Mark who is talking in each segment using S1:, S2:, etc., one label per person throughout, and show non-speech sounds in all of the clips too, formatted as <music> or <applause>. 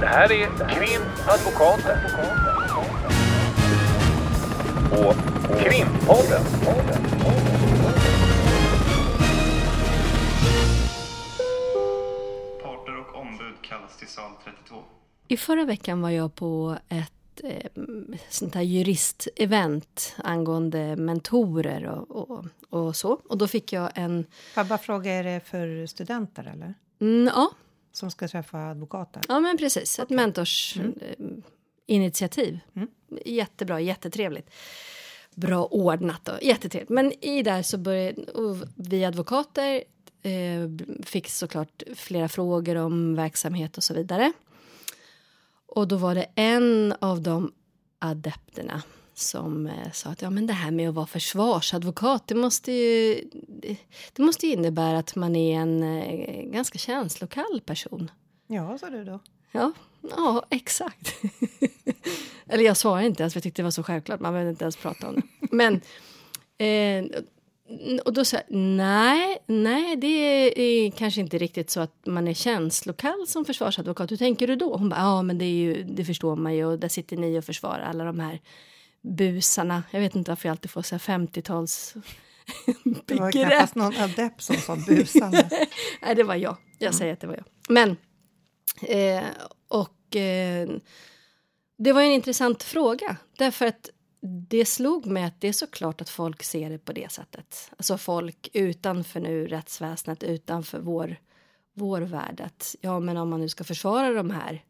S1: Det här är Krimadvokaten. Och Krimpodden.
S2: Parter och ombud kallas till sal 32.
S3: I förra veckan var jag på ett eh, sånt här juristevent angående mentorer och, och, och så. Och då fick jag en...
S4: Får jag bara fråga, är det för studenter eller?
S3: Mm, ja,
S4: Som ska träffa advokater?
S3: ja, men precis. Ett mentorsinitiativ.
S4: Mm.
S3: Jättebra, jättetrevligt. Bra ordnat och jättetrevligt. Men i där så började vi advokater eh, fick såklart flera frågor om verksamhet och så vidare. Och då var det en av de adepterna som eh, sa att ja, men det här med att vara försvarsadvokat det måste ju, det, måste innebära att man är en eh, ganska känslokall person.
S4: Ja, sa du då.
S3: Ja, ja exakt. <laughs> Eller jag svarade inte ens för jag tyckte det var så självklart. Man behövde inte ens prata om det. Men eh, och då sa jag nej, nej, det är kanske inte riktigt så att man är känslokall som försvarsadvokat. Hur tänker du då? Hon bara, ja men det, är ju, det förstår man ju och där sitter ni och försvarar alla de här busarna. Jag vet inte varför jag alltid får så här 50-tals <laughs>
S4: Det var knappast någon adept som sa busande. <laughs>
S3: Nej, det var jag. Jag säger att det var jag. Men, eh, och eh, det var en intressant fråga. Därför att det slog mig att det är såklart att folk ser det på det sättet. Alltså folk utanför nu rättsväsendet, utanför vår, vår värld. Att, ja, men om man nu ska försvara de här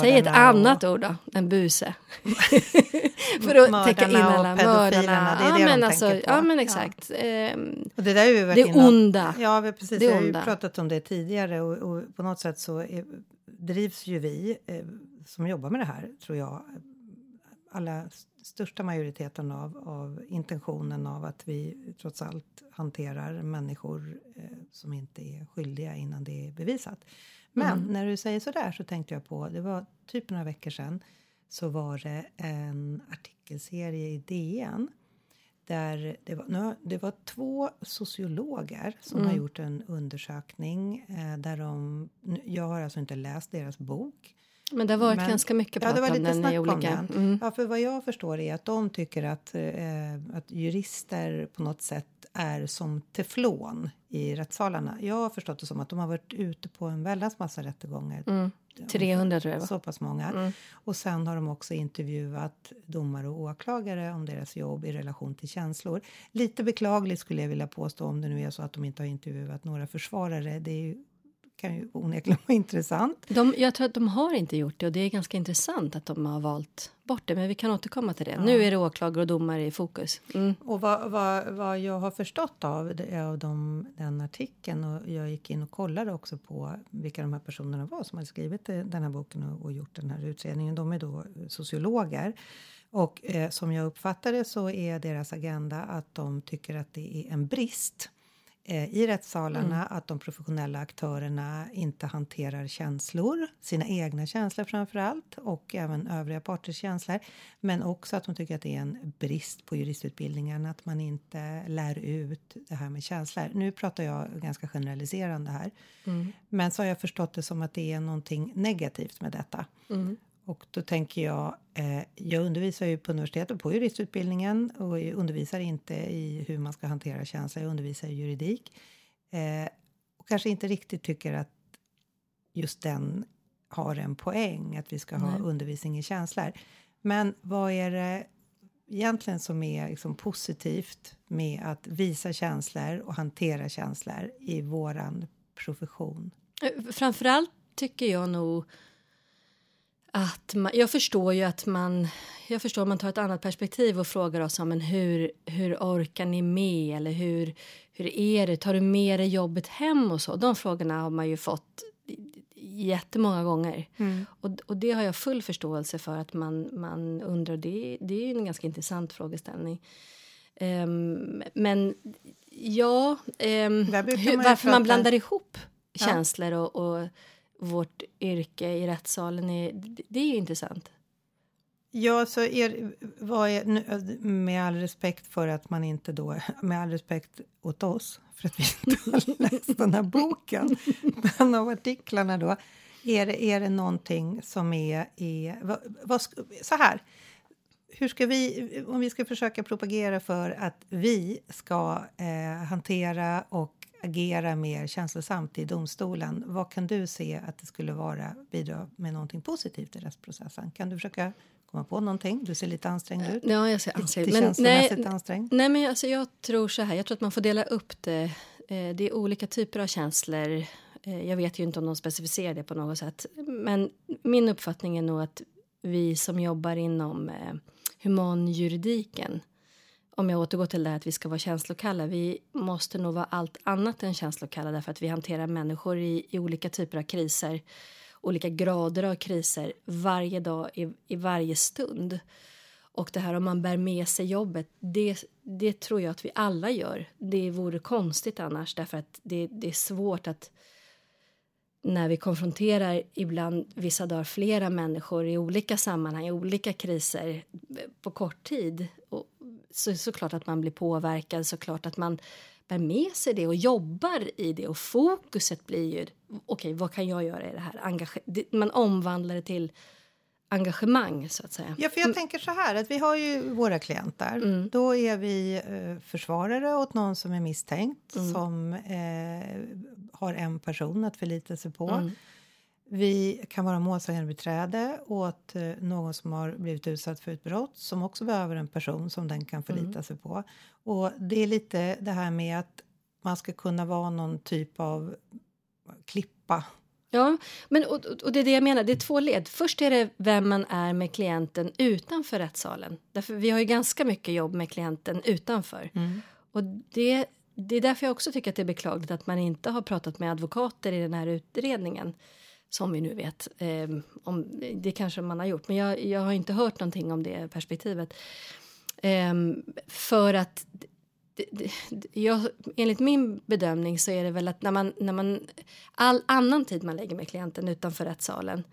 S3: Säg ett
S4: Mördarna
S3: annat
S4: och-
S3: ord då, än buse. <laughs> För att täcka in
S4: Mördarna
S3: alla
S4: pedofilerna, det är
S3: ja,
S4: det de
S3: men alltså,
S4: tänker på.
S3: Ja, men
S4: Ja.
S3: exakt. Ehm,
S4: Och det där varit
S3: det onda.
S4: Ja, vi, precis.
S3: Det
S4: Vi har ju pratat om det tidigare och, och på något sätt så är, drivs ju vi eh, som jobbar med det här, tror jag, alla största majoriteten av, av intentionen av att vi trots allt hanterar människor eh, som inte är skyldiga innan det är bevisat. Men när du säger så där så tänkte jag på, det var typ några veckor sedan, så var det en artikelserie i DN där det var, det var två sociologer som har gjort en undersökning eh, där de... Jag har alltså inte läst deras bok.
S3: Men det har varit
S4: Men-
S3: ganska mycket
S4: Ja,
S3: prat
S4: det var
S3: om
S4: lite
S3: den
S4: snack
S3: i
S4: om
S3: olika...
S4: den.
S3: Mm.
S4: Ja, för vad jag förstår är att de tycker att, eh, att jurister på något sätt är som teflon i rättssalarna. Jag har förstått det som att de har varit ute på en väldans massa rättegångar.
S3: Mm. 300 tror jag.
S4: Så pass många.
S3: Mm.
S4: Och sen har de också intervjuat domare och åklagare om deras jobb i relation till känslor. Lite beklagligt skulle jag vilja påstå om det nu är så att de inte har intervjuat några försvarare. Det är ju, kan ju onekligen vara <laughs> intressant.
S3: De, jag tror att de har inte gjort det och det är ganska intressant att de har valt bort det. Men vi kan återkomma till det. Nu är det åklagare och domare i fokus. Mm.
S4: Och vad, vad, vad jag har förstått av, det- av de, den artikeln och jag gick in och kollade också på vilka de här personerna var som hade skrivit den här boken och, och gjort den här utredningen. De är då sociologer. Och eh, som jag uppfattar det så är deras agenda att de tycker att det är en brist i rättssalarna att de professionella aktörerna inte hanterar känslor, sina egna känslor framför allt och även övriga parters känslor. Men också att de tycker att det är en brist på juristutbildningen att man inte lär ut det här med känslor. Nu pratar jag ganska generaliserande här. Men så har jag förstått det som att det är någonting negativt med detta. Och då tänker jag, eh, jag undervisar ju på universitetet på juristutbildningen och jag undervisar inte i hur man ska hantera känslor, jag undervisar i juridik. Eh, och kanske inte riktigt tycker att just den har en poäng, att vi ska ha
S3: Nej.
S4: undervisning i känslor. Men vad är det egentligen som är liksom positivt med att visa känslor och hantera känslor i våran profession?
S3: Eh, Framförallt tycker jag nog att man, jag förstår ju att man jag förstår om man tar ett annat perspektiv och frågar oss om men hur, hur orkar ni med eller hur, hur är det, tar du med dig jobbet hem och så. De frågorna har man ju fått jättemånga gånger. Och, och det har jag full förståelse för att man, man undrar. Det, det är ju en ganska intressant frågeställning. Ehm, men ja,
S4: brukar
S3: hur, varför man blandar ihop känslor och, och vårt yrke i rättssalen, är, det, är ju intressant.
S4: Ja, så är, vad är, med all respekt för att man inte då, med all respekt åt oss för att vi inte har <laughs> läst den här boken, men av artiklarna då. Är det, är det någonting som är... är vad, vad, så här, hur ska vi, om vi ska försöka propagera för att vi ska eh, hantera och agera mer känslosamt i domstolen, vad kan du se att det skulle vara bidra med någonting positivt i rättsprocessen? Kan du försöka komma på någonting? Du ser lite ansträngd ut.
S3: Ja, jag ser ansträngd men, nej,
S4: ansträngd.
S3: nej, men alltså, jag tror så här. Jag tror att man får dela upp det. Eh, det är olika typer av känslor. Eh, jag vet ju inte om de specificerar det på något sätt. Men min uppfattning är nog att vi som jobbar inom eh, humanjuridiken om jag återgår till det här att vi ska vara känslokalla. Vi måste nog vara allt annat än känslokalla därför att vi hanterar människor i, i olika typer av kriser, olika grader av kriser varje dag i, i varje stund. Och det här om man bär med sig jobbet, det, det tror jag att vi alla gör. Det vore konstigt annars därför att det, det är svårt att när vi konfronterar ibland vissa dagar flera människor i olika sammanhang, i olika kriser på kort tid. Och så såklart att man blir påverkad, såklart att man bär med sig det och jobbar i det och fokuset blir ju okej, okay, vad kan jag göra i det här? Engage man omvandlar det till engagemang så att säga.
S4: Ja, för jag tänker så här att vi har ju våra klienter. Mm. Då är vi eh, försvarare åt någon som är misstänkt mm. som eh, har en person att förlita sig på. Vi kan vara målsägandebiträde åt eh, någon som har blivit utsatt för ett brott som också behöver en person som den kan förlita mm. sig på. Och det är lite det här med att man ska kunna vara någon typ av klippa
S3: Ja, men, och, och, det är det jag menar. Det är två led. Först är det vem man är med klienten utanför rättssalen. Därför vi har ju ganska mycket jobb med klienten utanför. Mm. Och det, det är därför jag också tycker att det är beklagligt att man inte har pratat med advokater i den här utredningen. Som vi nu vet. Eh, om, det kanske man har gjort, men jag, jag har inte hört någonting om det perspektivet. Eh, för att jag, enligt min bedömning så är det väl att när man, när man all annan tid man lägger med klienten utanför rättssalen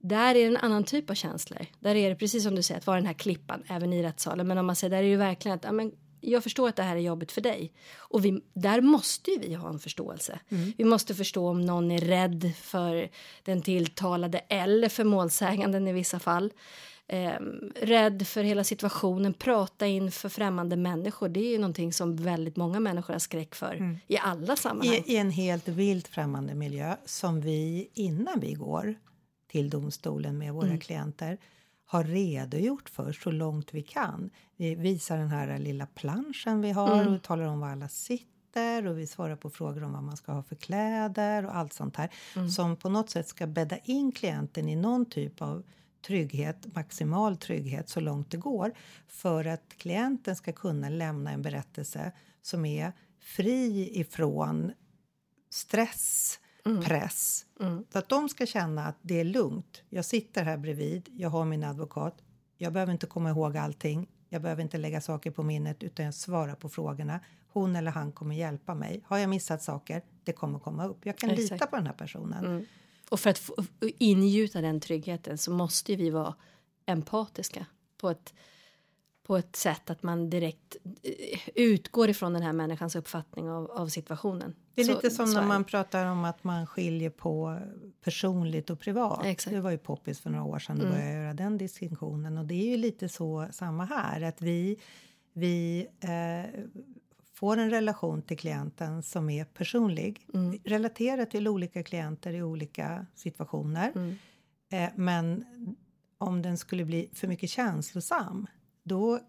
S3: där är det en annan typ av känslor. Där är det precis som du säger att vara den här klippan även i rättssalen. Men om man säger där är det ju verkligen att ja, men jag förstår att det här är jobbigt för dig. Och vi, där måste vi ha en förståelse. Mm. Vi måste förstå om någon är rädd för den tilltalade eller för målsäganden i vissa fall eh, rädd för hela situationen, prata inför främmande människor. Det är ju någonting som väldigt många människor har skräck för mm. i alla sammanhang.
S4: I, I, en helt vilt främmande miljö som vi innan vi går till domstolen med våra mm. klienter har redogjort för så långt vi kan. Vi visar den här lilla planschen vi har mm. och talar om var alla sitter och vi svarar på frågor om vad man ska ha för kläder och allt sånt här mm. som på något sätt ska bädda in klienten i någon typ av trygghet, maximal trygghet så långt det går för att klienten ska kunna lämna en berättelse som är fri ifrån stress, mm. press. Mm. Så att de ska känna att det är lugnt. Jag sitter här bredvid, jag har min advokat. Jag behöver inte komma ihåg allting. Jag behöver inte lägga saker på minnet utan jag svarar på frågorna. Hon eller han kommer hjälpa mig. Har jag missat saker, det kommer komma upp. Jag kan Exakt. lita på den här personen. Mm.
S3: Och för att få, ingjuta den tryggheten så måste vi vara empatiska på ett, på ett sätt att man direkt eh, utgår ifrån den här människans uppfattning av, av situationen.
S4: Det är så, lite som när man pratar om att man skiljer på personligt och privat. Exakt. Det var ju poppis för några år sedan att mm. börja göra den distinktionen och det är ju lite så samma här att vi vi eh, får en relation till klienten som är personlig. Mm. Relaterar till olika klienter i olika situationer. Mm. Eh, men om den skulle bli för mycket känslosam då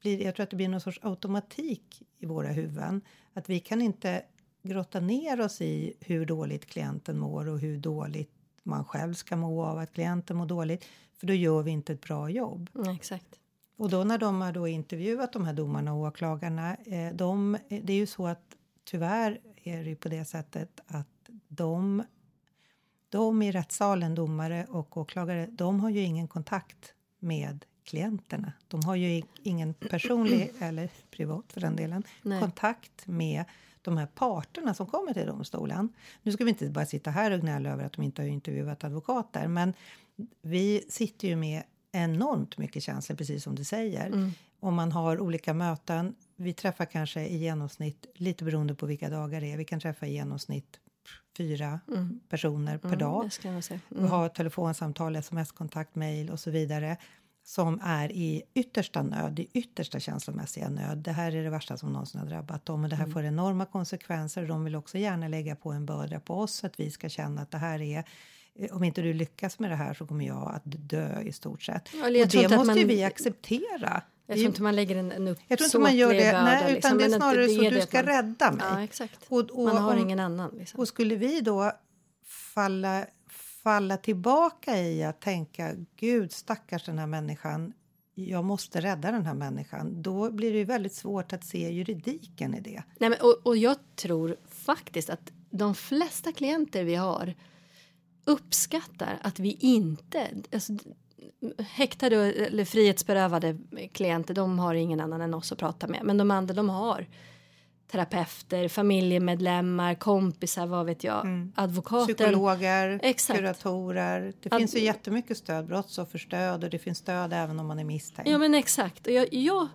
S4: blir jag tror att det blir någon sorts automatik i våra huvuden. Att vi kan inte grotta ner oss i hur dåligt klienten mår och hur dåligt man själv ska må av att klienten mår dåligt. För då gör vi inte ett bra jobb.
S3: Mm, exakt.
S4: Och då när de har då intervjuat de här domarna och åklagarna, eh, de, det är ju så att tyvärr är det ju på det sättet att de, de i rättssalen, domare och åklagare, de har ju ingen kontakt med klienterna. De har ju ingen personlig, eller privat för den delen, Nej. kontakt med de här parterna som kommer till domstolen. Nu ska vi inte bara sitta här och gnälla över att de inte har intervjuat advokater, men vi sitter ju med enormt mycket känslor, precis som du säger. Mm. Om man har olika möten. Vi träffar kanske i genomsnitt, lite beroende på vilka dagar det är, vi kan träffa i genomsnitt fyra personer per dag.
S3: Mm, nog säga.
S4: och har telefonsamtal, sms-kontakt, mejl och så vidare som är i yttersta nöd, i yttersta känslomässiga nöd. Det här är det värsta som någonsin har drabbat dem och det här får enorma konsekvenser. De vill också gärna lägga på en börda på oss att vi ska känna att det här är eh, om inte du lyckas med det här så kommer jag att dö i stort sett.
S3: Ja,
S4: och det
S3: att
S4: måste
S3: man-
S4: vi acceptera.
S3: Jag tror inte man lägger en, en
S4: jag tror inte man gör det,
S3: uppsåtlig
S4: nej, utan
S3: liksom,
S4: det är snarare
S3: det
S4: så
S3: är
S4: du ska
S3: att man-
S4: rädda mig.
S3: Ja, exakt.
S4: Och- och
S3: man har
S4: om-
S3: ingen annan. Liksom.
S4: Och skulle vi då falla, falla tillbaka i att tänka Gud stackars den här människan, jag måste rädda den här människan. Då blir det ju väldigt svårt att se juridiken i det.
S3: Nej, men, och, och jag tror faktiskt att de flesta klienter vi har uppskattar att vi inte... Alltså, häktade eller frihetsberövade klienter de har ingen annan än oss att prata med. Men de andra de har terapeuter, familjemedlemmar, kompisar, vad vet jag, advokater.
S4: Psykologer,
S3: Exakt.
S4: kuratorer. Det
S3: Ad-
S4: finns ju jättemycket stöd, brottsofferstöd och det finns stöd även om man är misstänkt.
S3: Ja men exakt. Och jag, jag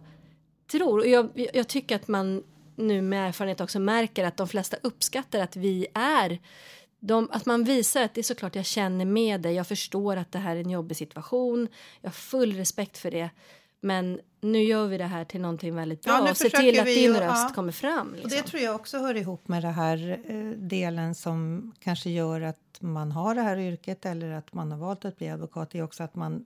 S3: tror och jag, jag tycker att man nu med erfarenhet också märker att de flesta uppskattar att vi är de, att man visar att det är såklart jag känner med dig, jag förstår att det här är en jobbig situation, jag har full respekt för det. Men nu gör vi det här till någonting väldigt bra
S4: Ja,
S3: och se till att
S4: vi
S3: din
S4: ju-
S3: röst
S4: ja.
S3: kommer fram.
S4: Och
S3: Liksom.
S4: det tror jag också hör ihop med det här eh, delen som kanske gör att man har det här yrket eller att man har valt att bli advokat. Det är också att man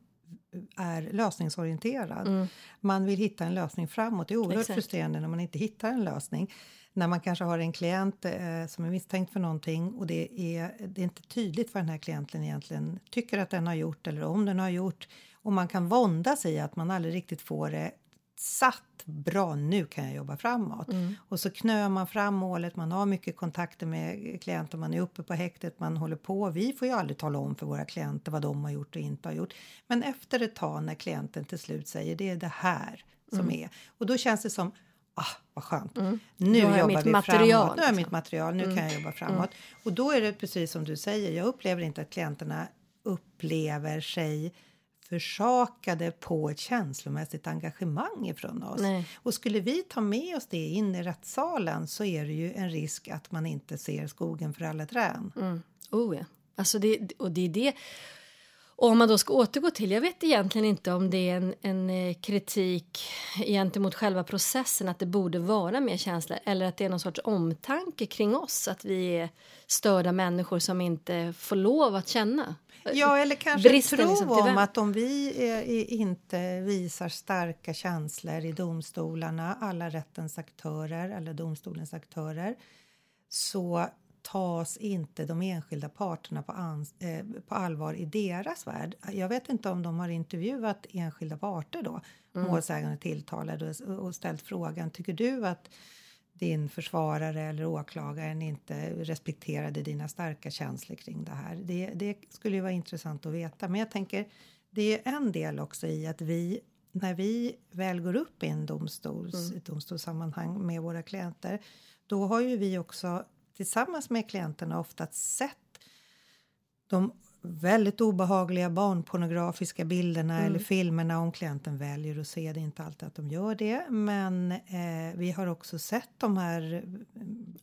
S4: är lösningsorienterad. Man vill hitta en lösning framåt. Det är oerhört
S3: Exakt.
S4: frustrerande när man inte hittar en lösning. När man kanske har en klient eh, som är misstänkt för någonting och det är, det är inte tydligt vad den här klienten egentligen tycker att den har gjort eller om den har gjort. Och man kan våndas i att man aldrig riktigt får det satt bra, nu kan jag jobba framåt. Och så knör man fram målet, man har mycket kontakter med klienter, man är uppe på häktet, man håller på. Vi får ju aldrig tala om för våra klienter vad de har gjort och inte har gjort. Men efter ett tag när klienten till slut säger det är det här som är. Och då känns det som Ah, vad skönt. Nu
S3: har jag
S4: jobbar
S3: mitt
S4: vi
S3: material,
S4: framåt. Nu har jag
S3: liksom.
S4: mitt material. Nu kan jag jobba framåt. Och då är det precis som du säger. Jag upplever inte att klienterna upplever sig försakade på ett känslomässigt engagemang ifrån oss.
S3: Nej.
S4: Och skulle vi ta med oss det in i rättssalen så är det ju en risk att man inte ser skogen för alla träd.
S3: Oh ja. Alltså det, och det är det. Och om man då ska återgå till, jag vet egentligen inte om det är en, en eh, kritik gentemot själva processen att det borde vara mer känslor eller att det är någon sorts omtanke kring oss att vi är störda människor som inte får lov att känna.
S4: Ja, eller kanske
S3: Bristen
S4: tro
S3: liksom
S4: om att om vi i- inte visar starka känslor i domstolarna, alla rättens aktörer eller domstolens aktörer, så tas inte de enskilda parterna på, ans- eh, på allvar i deras värld. Jag vet inte om de har intervjuat enskilda parter då,
S3: Mm.
S4: målsägande tilltalade och, och ställt frågan, tycker du att din försvarare eller åklagaren inte respekterade dina starka känslor kring det här. Det, det skulle ju vara intressant att veta. Men jag tänker, det är en del också i att vi, när vi väl går upp i en domstols, ett domstolssammanhang med våra klienter, då har ju vi också tillsammans med klienterna ofta sett de väldigt obehagliga barnpornografiska bilderna eller filmerna om klienten väljer att se det. inte alltid att de gör det, men eh, vi har också sett de här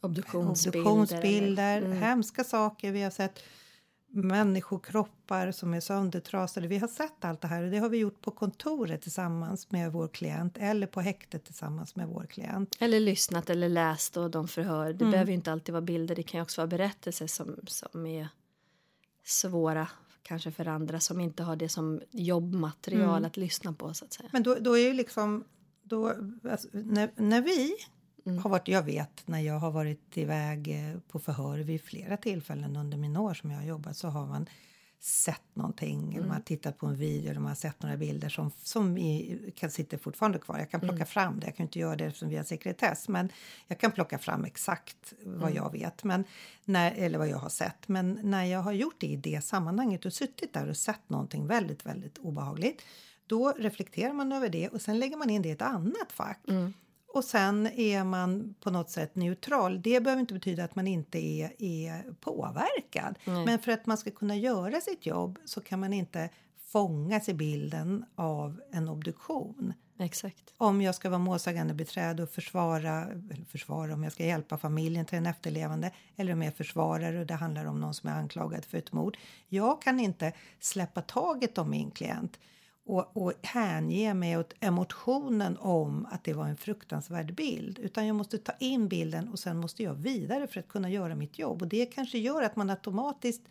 S3: Obduktionsbilder.
S4: obduktionsbilder,
S3: eller- Mm.
S4: hemska saker. Vi har sett människokroppar som är söndertrasade. Vi har sett allt det här och det har vi gjort på kontoret tillsammans med vår klient eller på häktet tillsammans med vår klient.
S3: Eller lyssnat eller läst och de förhör. Det
S4: Mm.
S3: behöver inte alltid vara bilder. Det kan ju också vara berättelser som, som är svåra kanske för andra som inte har det som jobbmaterial
S4: Mm.
S3: att lyssna på så att säga.
S4: Men då, då är ju liksom... Då, alltså, när, när vi
S3: Mm.
S4: har varit... Jag vet när jag har varit iväg eh, på förhör vid flera tillfällen under mina år som jag har jobbat så har man sett någonting, eller
S3: Mm.
S4: man har tittat på en video eller man har sett några bilder som, som i, kan sitta fortfarande kvar. Jag kan plocka
S3: Mm.
S4: fram det, jag kan inte göra det eftersom vi har sekretess, men jag kan plocka fram exakt vad
S3: Mm.
S4: jag vet, men när, eller vad jag har sett. Men när jag har gjort det i det sammanhanget och suttit där och sett någonting väldigt, väldigt obehagligt, då reflekterar man över det och sen lägger man in det i ett annat fack. Och sen är man på något sätt neutral. Det behöver inte betyda att man inte är, är påverkad. Men för att man ska kunna göra sitt jobb så kan man inte fångas i bilden av en obduktion.
S3: Exakt.
S4: Om jag ska vara målsägande beträde och försvara, eller försvara om jag ska hjälpa familjen till en efterlevande eller om jag är försvarare och det handlar om någon som är anklagad för ett mord. Jag kan inte släppa taget om min klient och, och hänge mig åt emotionen om att det var en fruktansvärd bild. Utan jag måste ta in bilden och sen måste jag vidare för att kunna göra mitt jobb. Och det kanske gör att man automatiskt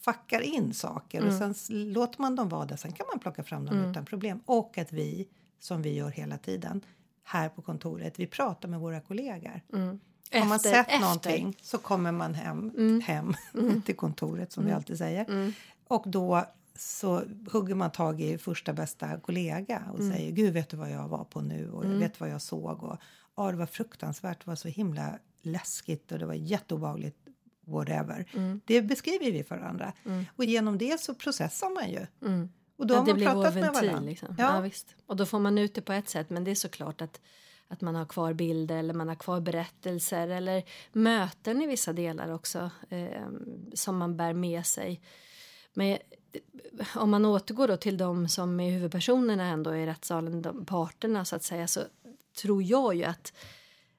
S4: fackar in saker
S3: Mm.
S4: och sen låter man dem vara där. Sen kan man plocka fram dem utan problem. Och att vi, som vi gör hela tiden här på kontoret, vi pratar med våra kollegor. Har man sett
S3: efter.
S4: någonting så kommer man hem, hem <laughs> till kontoret som vi alltid säger. Och då så hugger man tag i första bästa kollega och säger Gud vet du vad jag var på nu och vet du vad jag såg och ja det var fruktansvärt, det var så himla läskigt och det var jätteobehagligt whatever. Det beskriver vi för varandra och genom det så processar man ju. Och då
S3: Ja,
S4: har man pratat med varandra.
S3: Liksom. Ja.
S4: Ja.
S3: visst. Och då får man ut det på ett sätt. Men det är såklart att, att man har kvar bilder eller man har kvar berättelser eller möten i vissa delar också eh, som man bär med sig. Men om man återgår då till de som är huvudpersonerna ändå i rättssalen, de parterna så att säga, så tror jag ju att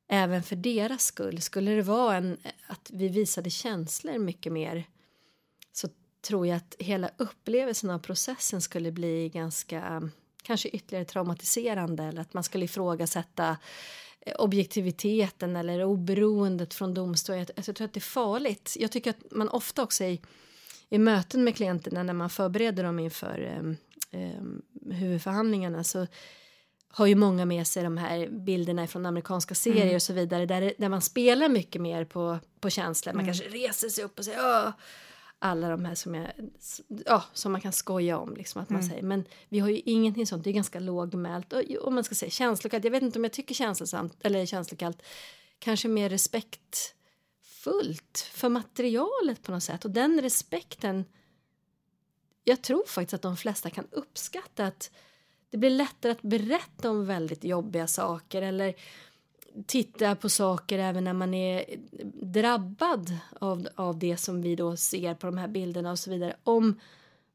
S3: även för deras skull, skulle det vara en, att vi visade känslor mycket mer så tror jag att hela upplevelsen av processen skulle bli ganska kanske ytterligare traumatiserande eller att man skulle ifrågasätta eh, objektiviteten eller oberoendet från domstolen. Jag, jag tror att det är farligt. Jag tycker att man ofta också i, i möten med klienterna när man förbereder dem inför eh, eh, huvudförhandlingarna så har ju många med sig de här bilderna från amerikanska serier och så vidare där, där man spelar mycket mer på, på känslor. Man kanske reser sig upp och säger Åh! alla de här som, jag, ja, som man kan skoja om. Liksom, att man säger. Men vi har ju ingenting sånt, det är ganska lågmält. Och om man ska säga känslokallt, jag vet inte om jag tycker känslosamt eller känslokallt, kanske mer fullt för materialet på något sätt. Och den respekten, jag tror faktiskt att de flesta kan uppskatta att det blir lättare att berätta om väldigt jobbiga saker eller titta på saker även när man är drabbad av, av det som vi då ser på de här bilderna och så vidare. Om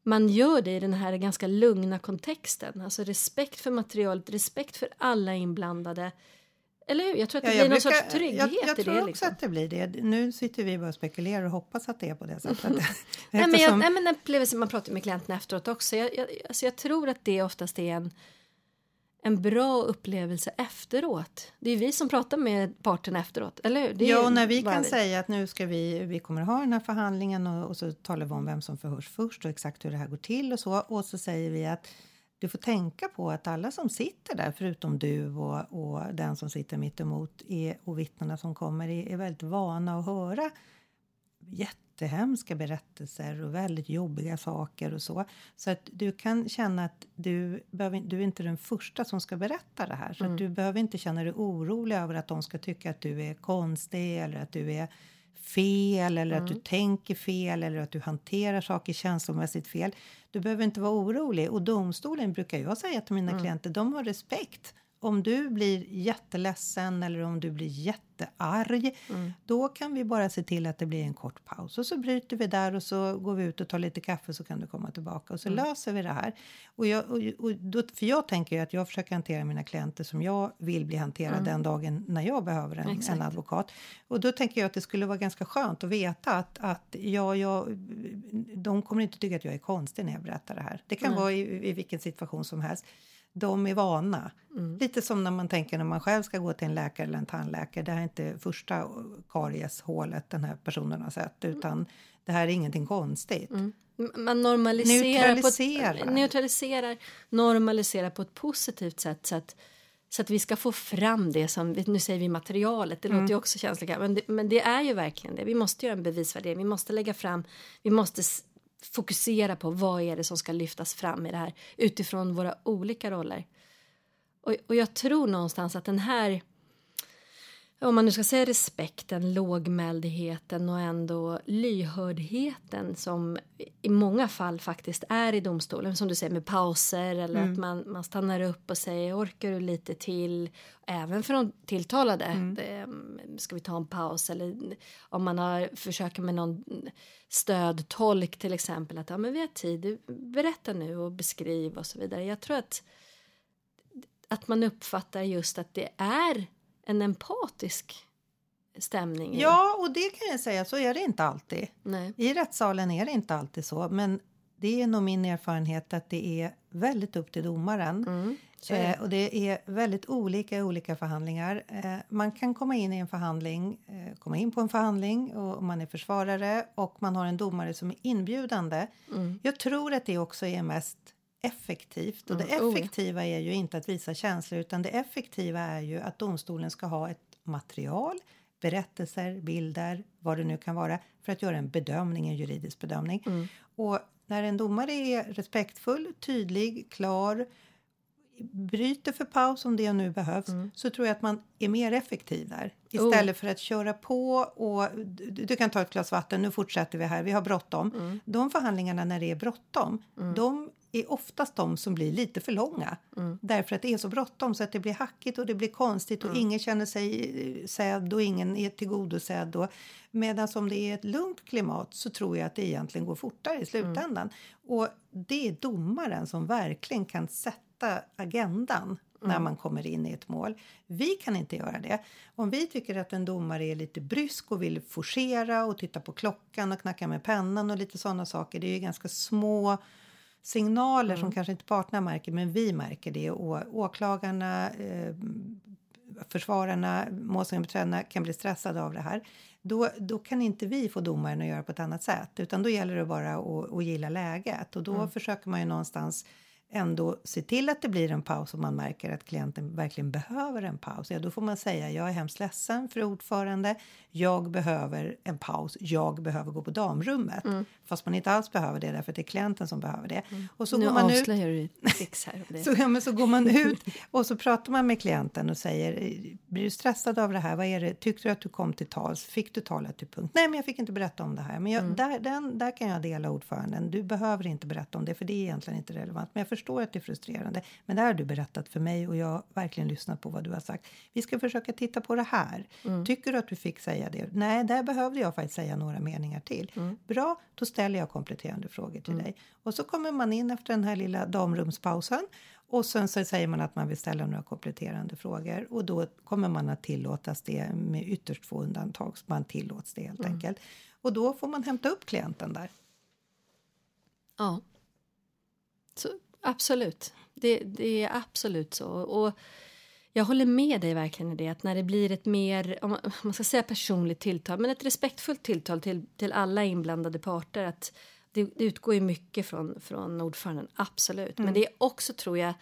S3: man gör det i den här ganska lugna kontexten. Alltså respekt för materialet, respekt för alla inblandade. Eller hur? Jag tror att det
S4: Ja,
S3: blir
S4: jag
S3: någon
S4: brukar-
S3: sorts trygghet
S4: jag, jag
S3: i
S4: tror
S3: det.
S4: också
S3: Liksom.
S4: att det blir det. Nu sitter vi bara och spekulerar och hoppas att det är på det sättet. <laughs>
S3: Nej, men, jag, nej, men upplevelsen man pratar med klienterna efteråt också. Jag, jag, alltså jag tror att det oftast är en, en bra upplevelse efteråt. Det är vi som pratar med parterna efteråt, eller hur? Det är
S4: Ja, och när vi kan säga att nu ska vi, vi kommer ha den här förhandlingen och, och så talar vi om vem som förhörs först och exakt hur det här går till och så. Och så säger vi att du får tänka på att alla som sitter där, förutom du och, och den som sitter mitt emot är, och vittnena som kommer, är, är väldigt vana att höra jättehemska berättelser och väldigt jobbiga saker och så. Så att du kan känna att du, behöver, du är inte den första som ska berätta det här. Så att du behöver inte känna dig orolig över att de ska tycka att du är konstig eller att du är fel eller att du tänker fel eller att du hanterar saker känslomässigt fel. Du behöver inte vara orolig. Och domstolen brukar jag säga till mina klienter, de har respekt. Om du blir jätteledsen eller om du blir jättearg, då kan vi bara se till att det blir en kort paus. Och så bryter vi där och så går vi ut och tar lite kaffe så kan du komma tillbaka och så löser vi det här. Och jag, och, och då, för jag tänker ju att jag försöker hantera mina klienter som jag vill bli hanterad den dagen när jag behöver en, en advokat. Och då tänker jag att det skulle vara ganska skönt att veta att, att jag, jag, de kommer inte tycka att jag är konstig när jag berättar det här. Det kan vara i, i vilken situation som helst. De är vana. Lite som när man tänker när man själv ska gå till en läkare eller en tandläkare. Det här är inte första karieshålet den här personen har sett utan det här är ingenting konstigt.
S3: M- Man normaliserar,
S4: Neutraliserar.
S3: På ett, neutraliserar, normaliserar på ett positivt sätt så att, så att vi ska få fram det som, nu säger vi materialet, det låter ju också känsligt, men det, men det är ju verkligen det. Vi måste göra en bevisvärdering, vi måste lägga fram, vi måste fokusera på vad är det som ska lyftas fram i det här utifrån våra olika roller. Och, och jag tror någonstans att den här om man nu ska säga respekten, lågmäldheten och ändå lyhördheten som i många fall faktiskt är i domstolen, som du säger med pauser eller att man, man stannar upp och säger orkar du lite till, även för de tilltalade, ehm, ska vi ta en paus? Eller om man har försöker med någon stödtolk till exempel, att ja men vi har tid, berätta nu och beskriv och så vidare. Jag tror att att man uppfattar just att det är en empatisk stämning.
S4: Ja, och det kan jag säga, så är det inte alltid.
S3: Nej.
S4: I rättssalen är det inte alltid så, men det är nog min erfarenhet att det är väldigt upp till domaren.
S3: Mm.
S4: Eh, och det är väldigt olika i olika förhandlingar. Eh, man kan komma in i en förhandling, eh, komma in på en förhandling och man är försvarare och man har en domare som är inbjudande.
S3: Mm.
S4: Jag tror att det också är mest effektivt. Och det
S3: Mm, oh
S4: effektiva är ju inte att visa känslor utan det effektiva är ju att domstolen ska ha ett material, berättelser, bilder, vad det nu kan vara för att göra en bedömning, en juridisk bedömning.
S3: Mm.
S4: Och när en domare är respektfull, tydlig, klar bryter för paus om det nu behövs så tror jag att man är mer effektiv där. Istället för att köra på och du, du kan ta ett glas vatten, nu fortsätter vi här, vi har bråttom. De förhandlingarna när det är bråttom, de är oftast de som blir lite för långa. Därför att det är så bråttom så att det blir hackigt och det blir konstigt och ingen känner sig eh, sedd och ingen är tillgodosedd. Och, medan om det är ett lugnt klimat så tror jag att det egentligen går fortare i slutändan. Och det är domaren som verkligen kan sätta agendan när man kommer in i ett mål. Vi kan inte göra det. Om vi tycker att en domare är lite brysk och vill forcera och titta på klockan och knacka med pennan och lite sådana saker. Det är ju ganska små signaler som kanske inte parterna märker men vi märker det. Och åklagarna, eh, försvararna, målsägandebiträdena kan bli stressade av det här. Då, då kan inte vi få domaren att göra på ett annat sätt utan då gäller det bara att, att gilla läget och då försöker man ju någonstans ändå se till att det blir en paus om man märker att klienten verkligen behöver en paus. Ja, då får man säga jag är hemskt ledsen för ordförande. Jag behöver en paus. Jag behöver gå på damrummet. Fast man inte alls behöver det därför att det är klienten som behöver det. Och så
S3: nu
S4: går man ut
S3: avslöjar du ditt tricks här. <laughs> det.
S4: så, ja, men så går man ut och så pratar man med klienten och säger blir du stressad av det här? Vad är det? Tyckte du att du kom till tals? Fick du tala till punkt? Nej, men jag fick inte berätta om det här. Men jag, där, den, där kan jag dela ordföranden. Du behöver inte berätta om det för det är egentligen inte relevant. Men jag förstår att det är frustrerande. Men det har du berättat för mig och jag har verkligen lyssnat på vad du har sagt. Vi ska försöka titta på det här. Tycker du att du fick säga det? Nej, där behövde jag faktiskt säga några meningar till. Bra, då ställer jag kompletterande frågor till dig. Och så kommer man in efter den här lilla damrumspausen och sen så säger man att man vill ställa några kompletterande frågor och då kommer man att tillåtas det med ytterst få undantag. Så man tillåts det helt enkelt. Och då får man hämta upp klienten där.
S3: Ja. Så, absolut. Det, det är absolut så. Och jag håller med dig verkligen i det att när det blir ett mer, om man, ska säga personligt tilltal, men ett respektfullt tilltal till, till alla inblandade parter att det, det utgår ju mycket från, från ordföranden, absolut. Men det är också, tror jag,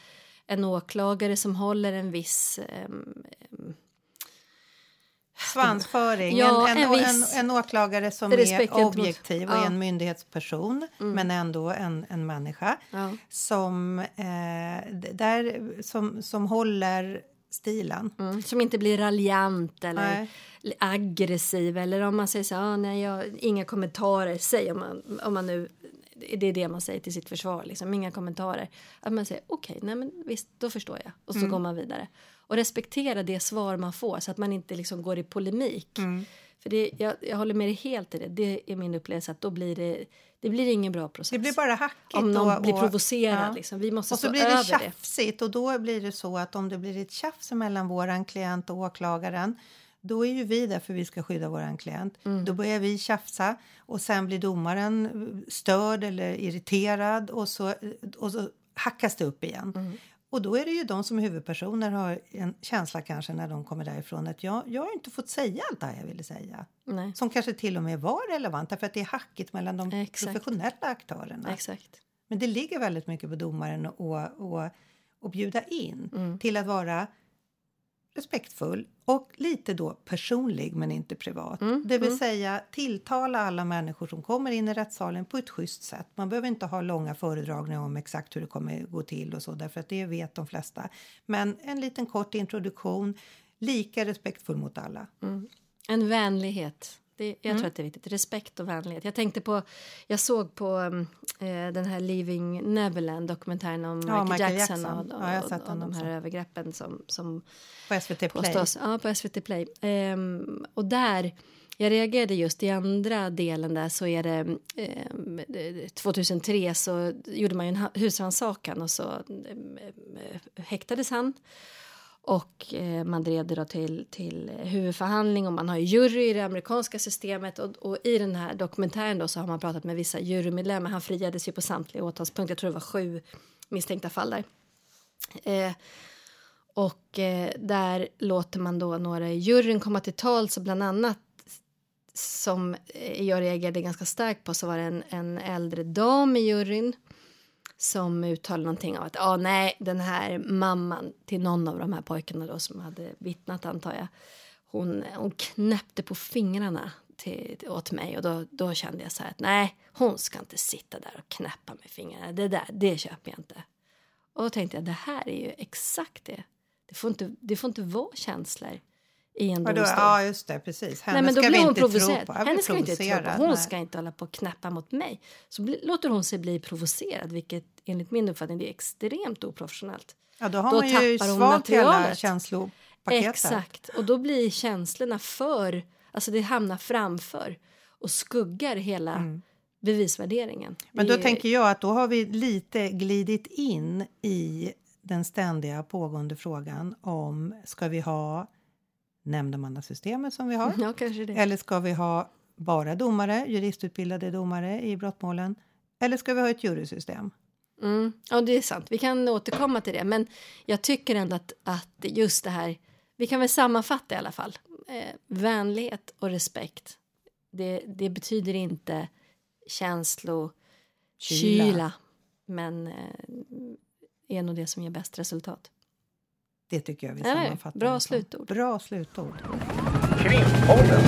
S3: en åklagare som håller en viss ehm,
S4: Svansföring.
S3: Ja,
S4: en, en,
S3: en
S4: en, åklagare som är objektiv och
S3: ja.
S4: är en myndighetsperson men ändå en, en människa
S3: Ja.
S4: som, eh, där, som, som håller stilen.
S3: Mm, som inte blir raljant eller
S4: Nej.
S3: aggressiv eller om man säger så ah, nej, jag, inga kommentarer, säg om man, om man nu, det är det man säger till sitt försvar, liksom, inga kommentarer. Att man säger okej, nej men visst, då förstår jag och så går man vidare. Och respektera det svar man får så att man inte liksom går i polemik. För det, jag, jag håller med dig helt i det, det är min upplevelse att då blir det, det blir ingen bra process.
S4: Det blir bara hackigt.
S3: om någon
S4: och,
S3: blir provocerad,
S4: ja.
S3: liksom. vi måste
S4: Och så
S3: stå
S4: blir det
S3: över det.
S4: tjafsigt och då blir det så att om det blir ett tjafs mellan våran klient och åklagaren då är ju vi där för vi ska skydda våran klient.
S3: Mm.
S4: Då börjar vi tjafsa och sen blir domaren störd eller irriterad och så, och så hackas det upp igen.
S3: Mm.
S4: Och då är det ju de som huvudpersoner har en känsla kanske när de kommer därifrån att jag, jag har inte fått säga allt det här jag ville säga.
S3: Nej,
S4: Som kanske till och med var relevant därför att det är hackigt mellan de
S3: Exakt.
S4: professionella aktörerna.
S3: exakt.
S4: Men det ligger väldigt mycket på domaren att och, och, och bjuda in
S3: Mm.
S4: till att vara respektfull och lite då personlig men inte privat.
S3: Mm,
S4: Det vill säga tilltala alla människor som kommer in i rättssalen på ett schysst sätt. Man behöver inte ha långa föredragningar om exakt hur det kommer gå till och så därför att det vet de flesta. Men en liten kort introduktion, lika respektfull mot alla.
S3: En vänlighet. Det, jag
S4: Mm.
S3: tror att det är viktigt. Respekt och vänlighet. Jag tänkte på, jag såg på um, eh, den här Leaving Neverland dokumentären om
S4: Ja,
S3: Michael,
S4: Michael
S3: Jackson,
S4: Jackson.
S3: och,
S4: Ja,
S3: och,
S4: sett
S3: och,
S4: den
S3: de här övergreppen som, som
S4: På SVT Play.
S3: påstås ja, på SVT Play. Ehm, och där jag reagerade just i andra delen där så är det eh, 2003 så gjorde man ju en husrannsakan och så eh, häktades han. Och eh, man drev det då till, till huvudförhandling och man har ju jury i det amerikanska systemet och, och, i den här dokumentären då så har man pratat med vissa jurymedlemmar. Han friades ju på samtliga åtalspunkter, jag tror det var sju misstänkta fall där. Eh, och eh, där låter man då några i juryn komma till tals och bland annat som eh, jag reagerade ganska starkt på så var det en, en äldre dam i juryn som uttalade någonting om att ah, nej, den här mamman till någon av de här pojkarna då som hade vittnat antar jag. Hon, hon knäppte på fingrarna till, åt mig och då, då kände jag så här att nej, hon ska inte sitta där och knäppa med fingrarna. Det där, det köper jag inte. Och då tänkte jag, det här är ju exakt det. Det får inte, det får inte vara känslor i en domstol.
S4: Ja, just det, precis.
S3: Henne Nej, men då ska blir hon provocerad. Henne ska inte tro på. Hon Nej. ska inte hålla på och knäppa mot mig. Så bli, låter hon sig bli provocerad, vilket enligt min uppfattning är extremt oprofessionellt.
S4: Ja, då har då man ju svalt hela känslopaketet.
S3: Exakt, och då blir känslorna för, alltså det hamnar framför och skuggar hela mm. bevisvärderingen.
S4: Men då är... tänker jag att då har vi lite glidit in i den ständiga pågående frågan om ska vi ha nämndemannasystemet som vi har?
S3: Ja.
S4: Eller ska vi ha bara domare, juristutbildade domare i brottmålen? Eller ska vi ha ett jurysystem?
S3: Mm. Ja, det är sant. Vi kan återkomma till det. Men jag tycker ändå att, att just det här... Vi kan väl sammanfatta i alla fall. Eh, vänlighet och respekt. Det, det betyder inte känslokyla. Kyla, men eh, är nog det som ger bäst resultat.
S4: Det tycker jag vi sammanfattar.
S3: Bra slutord.
S4: Bra slutord.
S1: Krimpodden.